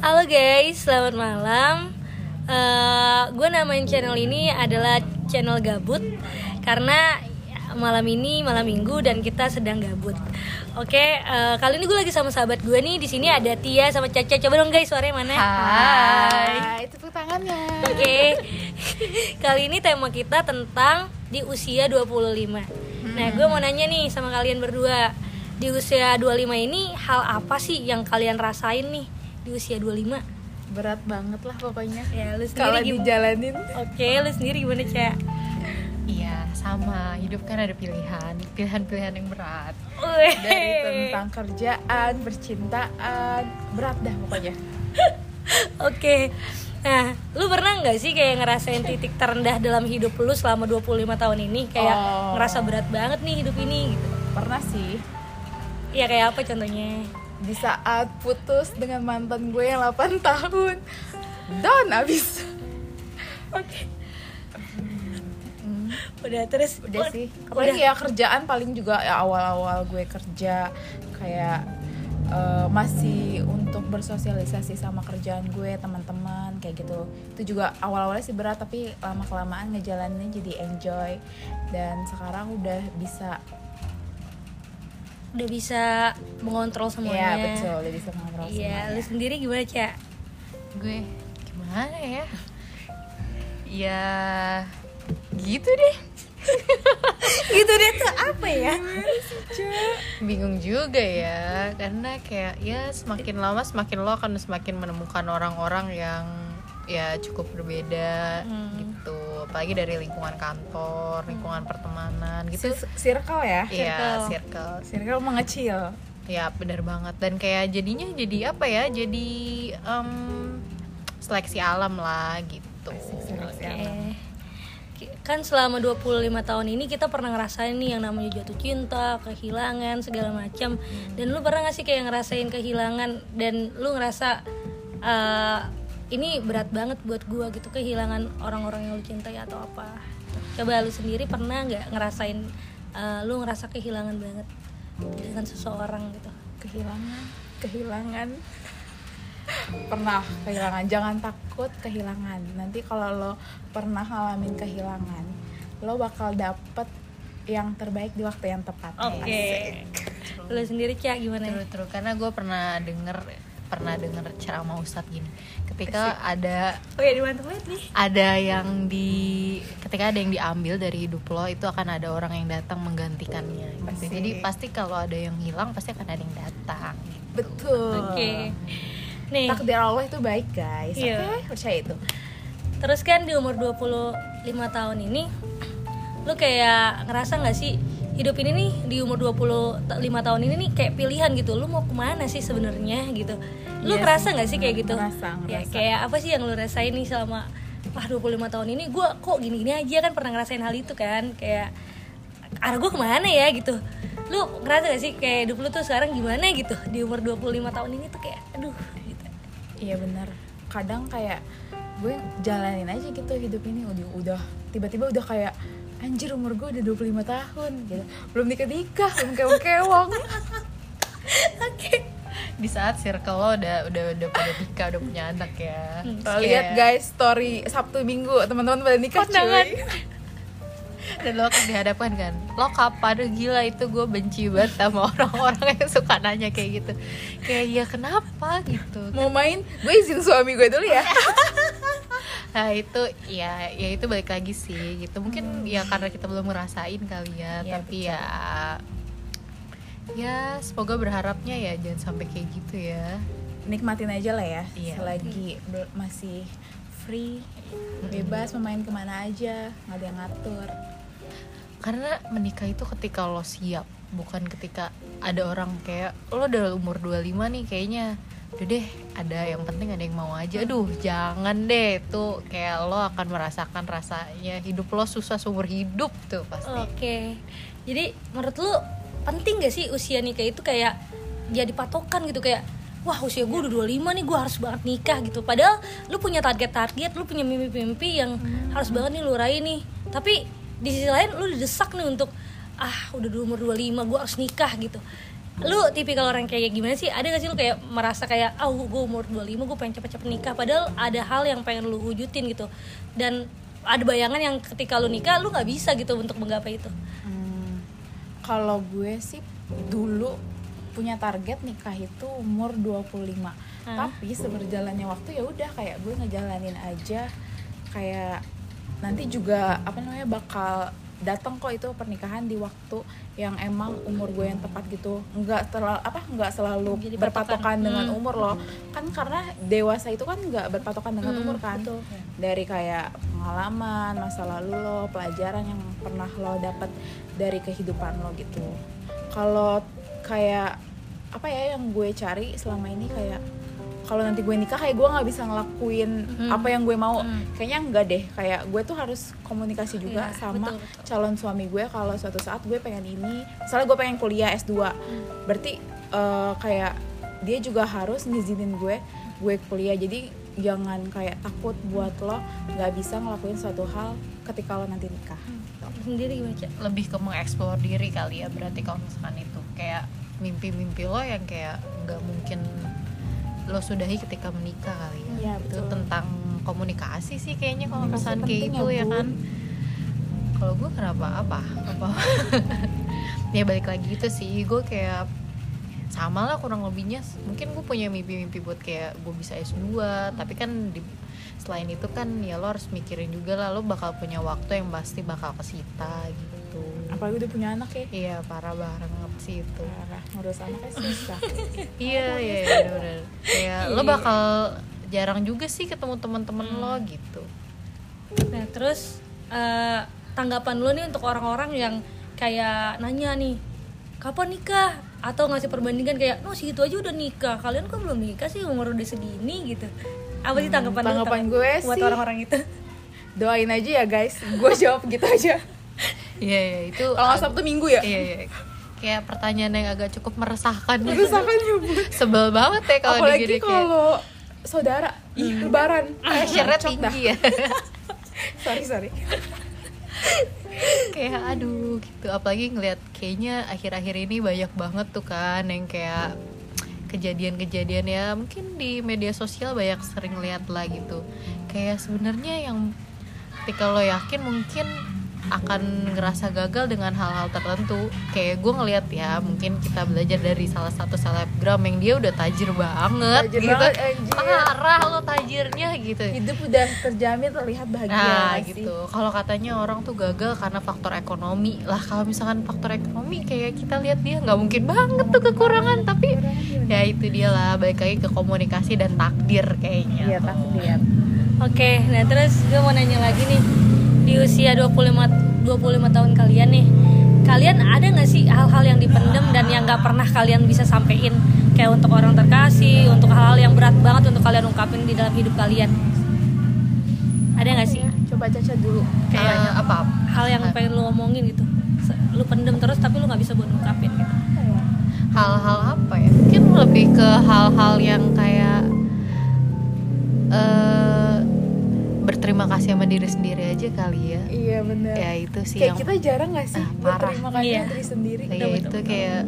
Halo guys, selamat malam. Eh, gue namain channel ini adalah channel gabut karena malam ini malam minggu dan kita sedang gabut. Oke, eh, kali ini gue lagi sama sahabat gue nih. Di sini ada Tia sama Caca. Coba dong guys, suaranya mana? Hai, tepuk tangannya. Oke. Kali ini tema kita tentang di usia 25. Nah, gue mau nanya nih sama kalian berdua. Di usia 25 ini hal apa sih yang kalian rasain nih di usia 25? Berat banget lah pokoknya. Ya, lu Kalau sendiri gimana? dijalanin Oke, lu sendiri gimana, Cak? Iya, sama. Hidup kan ada pilihan, pilihan-pilihan yang berat. Wih. dari tentang kerjaan, percintaan, berat dah pokoknya. Oke. Nah, lu pernah nggak sih kayak ngerasain titik terendah dalam hidup lu selama 25 tahun ini? Kayak Oh. ngerasa berat banget nih hidup ini gitu. Pernah sih Ya kayak apa contohnya? Di saat putus dengan mantan gue yang 8 tahun. Down abis. Oke. Udah terus Udah sih. Udah. Apalagi ya kerjaan paling juga ya awal-awal gue kerja kayak eh, masih untuk bersosialisasi sama kerjaan gue teman-teman kayak gitu itu juga awal-awalnya sih berat tapi lama kelamaan ngejalaninnya jadi enjoy dan sekarang udah bisa udah bisa mengontrol semuanya. Iya betul udah bisa mengontrol Iya, lu semuanya. sendiri gimana, Cak? Gue gimana ya? Ya gitu deh. gitu deh tuh apa ya? Bingung juga ya, karena kayak ya semakin lama semakin lo akan semakin menemukan orang-orang yang ya cukup berbeda Hmm. gitu. Apalagi dari lingkungan kantor, lingkungan pertemanan gitu. Cir- circle ya Iya, Circle. circle. circle mengecil Ya benar banget dan kayak jadinya jadi apa ya jadi em, seleksi alam lah gitu. Seleksi alam. Kan selama 25 tahun ini kita pernah ngerasain nih yang namanya jatuh cinta, kehilangan, segala macam. Dan lu pernah gak sih kayak ngerasain kehilangan dan lu ngerasa eh, ini berat banget buat gua gitu kehilangan orang-orang yang lu cintai atau apa? Coba lu sendiri pernah nggak ngerasain eh, lu ngerasa kehilangan banget dengan seseorang gitu? kehilangan kehilangan pernah kehilangan jangan takut kehilangan nanti kalau lo pernah ngalamin kehilangan lo bakal dapet yang terbaik di waktu yang tepat Oke. Lu sendiri Cak gimana? True, true. Karena gue pernah denger pernah denger ceramah ustadz gini. Ketika ada Oh ya banget nih. ada yang di ketika ada yang diambil dari hidup lo itu akan ada orang yang datang menggantikannya. gitu. Asik. Jadi pasti kalau ada yang hilang pasti akan ada yang datang. gitu. betul Oke. Nih, takdir Allah itu baik guys oke Iya. percaya itu terus kan di umur 25 tahun ini lu kayak ngerasa nggak sih hidup ini nih di umur 25 tahun ini nih kayak pilihan gitu. Lu mau ke mana sih sebenarnya gitu? Lu Iya ngerasa sih, nggak sih kayak gitu? Ngerasa, ya ngerasa. kayak apa sih yang lu rasain nih selama wah 25 tahun ini? Gua kok gini-gini aja kan pernah ngerasain hal itu kan? Kayak arah gue ke mana ya? gitu. Lu ngerasa gak sih kayak hidup lu tuh sekarang gimana gitu? Di umur 25 tahun ini tuh kayak aduh gitu. Iya benar kadang kayak gue jalanin aja gitu hidup ini. Udah udah tiba-tiba udah kayak anjir umur gue udah 25 tahun gitu. Belum nikah nikah belum kewong kewong oke. Di saat circle lo udah udah udah pada nikah udah punya anak ya. Hmm. Lihat guys story sabtu minggu teman-teman pada nikah Kondangan. cuy. Dan lo akan dihadapkan kan? Lo kapan? Gila itu gue benci banget sama orang-orang yang suka nanya kayak gitu. Kayak ya kenapa? Gitu. Mau main? Gue izin suami gue dulu ya nah itu ya ya itu balik lagi sih gitu. Mungkin ya karena kita belum ngerasain kali ya Iya, tapi ya ya semoga berharapnya ya jangan sampai kayak gitu ya. Nikmatin aja lah ya Iya. selagi masih free bebas mau main ke mana aja nggak ada yang ngatur. Karena menikah itu ketika lo siap bukan ketika ada orang kayak lo udah umur 25 nih kayaknya udah deh ada yang penting ada yang mau aja. Aduh jangan deh. Tuh kayak lo akan merasakan rasanya hidup lo susah seumur hidup tuh pasti. Oke, jadi menurut lu penting gak sih usia nikah itu kayak jadi patokan gitu? Kayak wah usia gue udah 25 nih gue harus banget nikah gitu. Padahal lu punya target-target lu punya mimpi-mimpi yang harus banget nih lu raih nih. Tapi di sisi lain lu didesak nih untuk ah udah di umur 25 gue harus nikah gitu lu tipikal orang kayak gimana sih? Ada gak sih lu kayak merasa kayak ah oh, gue umur 25 gue pengen cepet-cepet nikah padahal ada hal yang pengen lu wujudin gitu. Dan ada bayangan yang ketika lu nikah lu nggak bisa gitu untuk menggapai itu. Hmm, kalau gue sih dulu punya target nikah itu umur 25 Hah? tapi seberjalannya waktu ya udah kayak gue ngejalanin aja. Kayak nanti juga apa namanya bakal datang kok itu pernikahan di waktu yang emang umur gue yang tepat gitu nggak terlalu apa nggak selalu Jadi berpatokan patokan. dengan Hmm. umur loh kan karena dewasa itu kan nggak berpatokan dengan Hmm, umur kan betul. dari kayak pengalaman masa lalu lo pelajaran yang pernah lo dapat dari kehidupan lo gitu kalau kayak apa ya yang gue cari selama ini kayak kalau nanti gue nikah kayak gue nggak bisa ngelakuin Hmm. apa yang gue mau Hmm. kayaknya enggak deh kayak gue tuh harus komunikasi juga Iya, sama betul, betul. calon suami gue kalau suatu saat gue pengen ini misalnya gue pengen kuliah S2 berarti eh, kayak dia juga harus ngizinin gue gue kuliah jadi jangan kayak takut buat lo nggak bisa ngelakuin suatu hal ketika lo nanti nikah Lu sendiri gimana Cak? lebih ke mengeksplor diri kali ya berarti kalau misalkan itu kayak mimpi-mimpi lo yang kayak nggak mungkin lo sudahi ketika menikah kali ya. Itu betul. tentang komunikasi sih kayaknya kalau misalkan kayak gitu ya, ya kan. Kalau gue kenapa apa? Apa? Ya balik lagi itu sih. Gue kayak sama lah kurang lebihnya. Mungkin gue punya mimpi-mimpi buat kayak gue bisa S2 tapi kan di, selain itu kan ya lo harus mikirin juga lah lo bakal punya waktu yang pasti bakal kesita gitu apalagi udah punya anak ya. Iya parah banget sih itu. Parah, ngurus anaknya susah. Iya iya iya, bener-bener. Kayak lo bakal jarang juga sih ketemu teman-teman lo gitu. Nah terus eh, tanggapan lu nih untuk orang-orang yang kayak nanya nih kapan nikah? Atau ngasih perbandingan kayak no segitu aja udah nikah. Kalian kok belum nikah sih umur udah segini? gitu. Apa sih tanggapan Hmm, tanggapan tentang- gue buat sih- orang-orang itu? Doain aja ya guys. Gue jawab gitu aja iya iya itu kalau sabtu minggu ya? Iya iya. Kayak pertanyaan yang agak cukup meresahkan Meresahkan juga. sebel banget ya kalau apalagi digini kayak kalau saudara ih lebaran. Cocok dah. tinggi ya. Sorry sorry. Kayak aduh gitu. Apalagi ngeliat kayaknya akhir-akhir ini banyak banget tuh kan yang kayak kejadian-kejadian ya. Mungkin di media sosial banyak sering lihat lah gitu. Kayak sebenarnya yang ketika lo yakin mungkin akan ngerasa gagal dengan hal-hal tertentu kayak gue ngeliat ya mungkin kita belajar dari salah satu selebgram yang dia udah tajir banget Tajir gitu banget, anjir. parah lo tajirnya gitu hidup udah terjamin terlihat bahagia Nah sih? gitu. Kalau katanya orang tuh gagal karena faktor ekonomi lah. Kalau misalkan faktor ekonomi kayak kita lihat dia nggak mungkin banget tuh kekurangan. Tapi ya itu dia lah. Balik lagi ke komunikasi dan takdir kayaknya. iya takdir Oke, nah terus gue mau nanya lagi nih di usia 25 25 tahun kalian nih, kalian ada nggak sih hal-hal yang dipendem dan yang nggak pernah kalian bisa sampein kayak untuk orang terkasih, untuk hal-hal yang berat banget untuk kalian ungkapin di dalam hidup kalian? Ada nggak sih coba caca dulu Kayak apa? hal yang pengen lu ngomongin gitu? Lu pendem terus tapi lu nggak bisa buat ungkapin gitu. Hal-hal apa ya? Mungkin lebih ke hal-hal yang kayak eh berterima kasih sama diri sendiri aja kali ya. iya bener Ya itu sih kayak yang kita jarang gak sih Ah, parah. berterima kasih Iya. diri sendiri ya itu kayak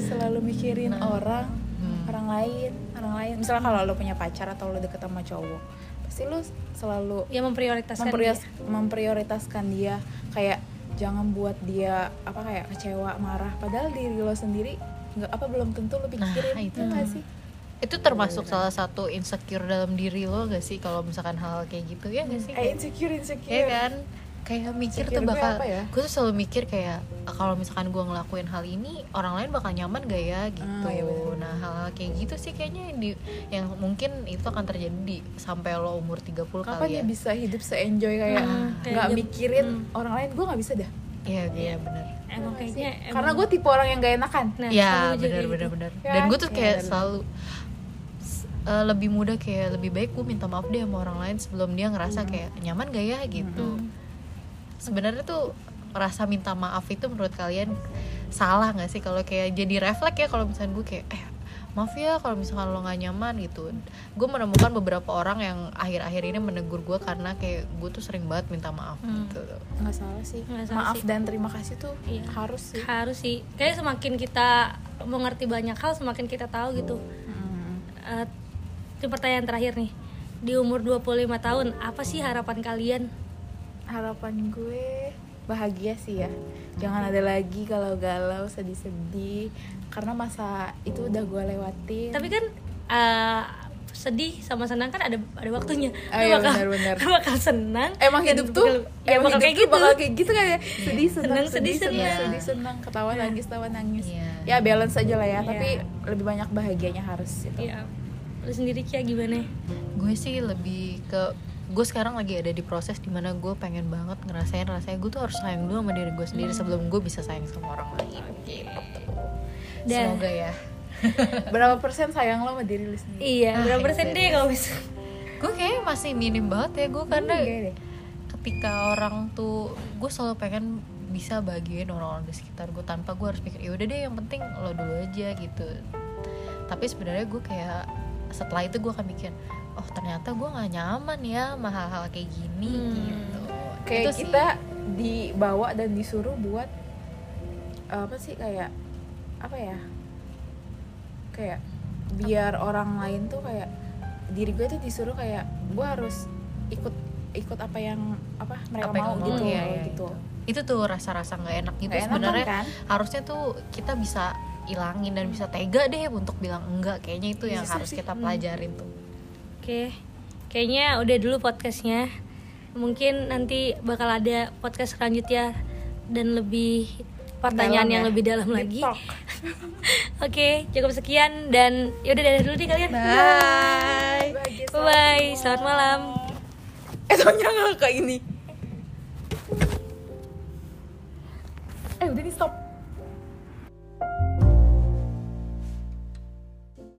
selalu mikirin orang hmm, orang lain orang lain misalnya kalau lo punya pacar atau lo deket sama cowok pasti lo selalu Ya memprioritaskan memprioritas- dia. memprioritaskan dia kayak jangan buat dia apa kayak kecewa marah padahal diri lo sendiri nggak apa belum tentu lo pikirin Nah, itu. ya nggak sih itu termasuk salah satu insecure dalam diri lo gak sih? Kalau misalkan hal kayak gitu ya gak sih? Eh insecure insecure. Ya kan? Kayak mikir Insecure tuh gue bakal apa ya? gue tuh selalu mikir kayak kalau misalkan gue ngelakuin hal ini orang lain bakal nyaman gak ya? Gitu. Ah, iya bener. nah hal-hal kayak gitu sih kayaknya yang, di, yang mungkin itu akan terjadi di sampai lo umur 30 kapan kali ya. bisa hidup se-enjoy kayak Hmm, kayak nggak jam- mikirin hmm. orang lain gue nggak bisa dah. Iya iya benar Emang kayaknya emang- karena gue tipe orang yang gak enakan. Nah, ya sama gue juga benar gitu. benar benar Ya, dan gue tuh iya, kayak benar. selalu eh, lebih mudah kayak lebih baik gue minta maaf deh sama orang lain sebelum dia ngerasa kayak nyaman gak ya? gitu. Sebenarnya tuh rasa minta maaf itu menurut kalian salah nggak sih? Kalau kayak jadi refleks ya kalau misalnya gue kayak eh maaf ya kalau misalkan lo nggak nyaman gitu. Gue menemukan beberapa orang yang akhir-akhir ini menegur gue karena kayak gue tuh sering banget minta maaf Hmm. gitu. Nggak salah sih. Nggak salah maaf sih. dan terima kasih tuh Iya. harus sih. Harus sih. Kayak semakin kita mengerti banyak hal semakin kita tahu gitu. Eh, ini pertanyaan terakhir nih. Di umur 25 tahun apa sih harapan kalian? Harapan gue bahagia sih ya. Jangan ada lagi kalau galau sedih-sedih. Karena masa itu udah gue lewatin. Tapi kan eh, sedih sama senang kan ada ada waktunya. Oh iya, bakal benar-benar. lu bakal senang. Emang hidup tuh bakal- ya emang bakal hidup kayak gitu. bakal kayak gitu kayak sedih senang Senang, sedih sedih, senang senang. sedih senang. Ketawa nangis ketawa nangis. Iya. ya balance aja lah ya. Iya. tapi lebih banyak bahagianya harus gitu. Iya. Lu sendiri Kia gimana? Gue sih lebih ke gue sekarang lagi ada di proses di mana gue pengen banget ngerasain rasanya gue tuh harus sayang dulu sama diri gue sendiri sebelum gue bisa sayang sama orang lain gitu. Dan- semoga ya. Berapa persen sayang lo sama diri lu sendiri? Iya Ah, berapa iya, persen iya. deh kalau bisa? Gue kayaknya masih minim banget ya gue karena Iya deh. ketika orang tuh gue selalu pengen bisa bagian orang-orang di sekitar gue tanpa gue harus pikir ya udah deh yang penting lo dulu aja gitu. Tapi sebenarnya gue kayak setelah itu gue akan mikir oh ternyata gue nggak nyaman ya sama hal-hal kayak gini Hmm. gitu kayak Itu sih. kita dibawa dan disuruh buat apa sih kayak apa ya kayak biar orang lain tuh kayak diri gue tuh disuruh kayak gue harus ikut ikut apa yang apa mereka apa yang mau gitu ya, ya, gitu itu. itu tuh rasa-rasa nggak enak gitu sebenarnya kan? harusnya tuh kita bisa ilangin dan bisa tega deh untuk bilang enggak kayaknya itu yang Bisa harus sih. kita Hmm. pelajarin tuh oke kayaknya udah dulu podcastnya mungkin nanti bakal ada podcast selanjutnya dan lebih pertanyaan Dalam yang ya. lebih dalam Deep lagi. Oke, cukup sekian dan yaudah dadah dulu nih kalian. Bye. Bahagia Bye bye. Selamat malam. eh soalnya nggak kayak ini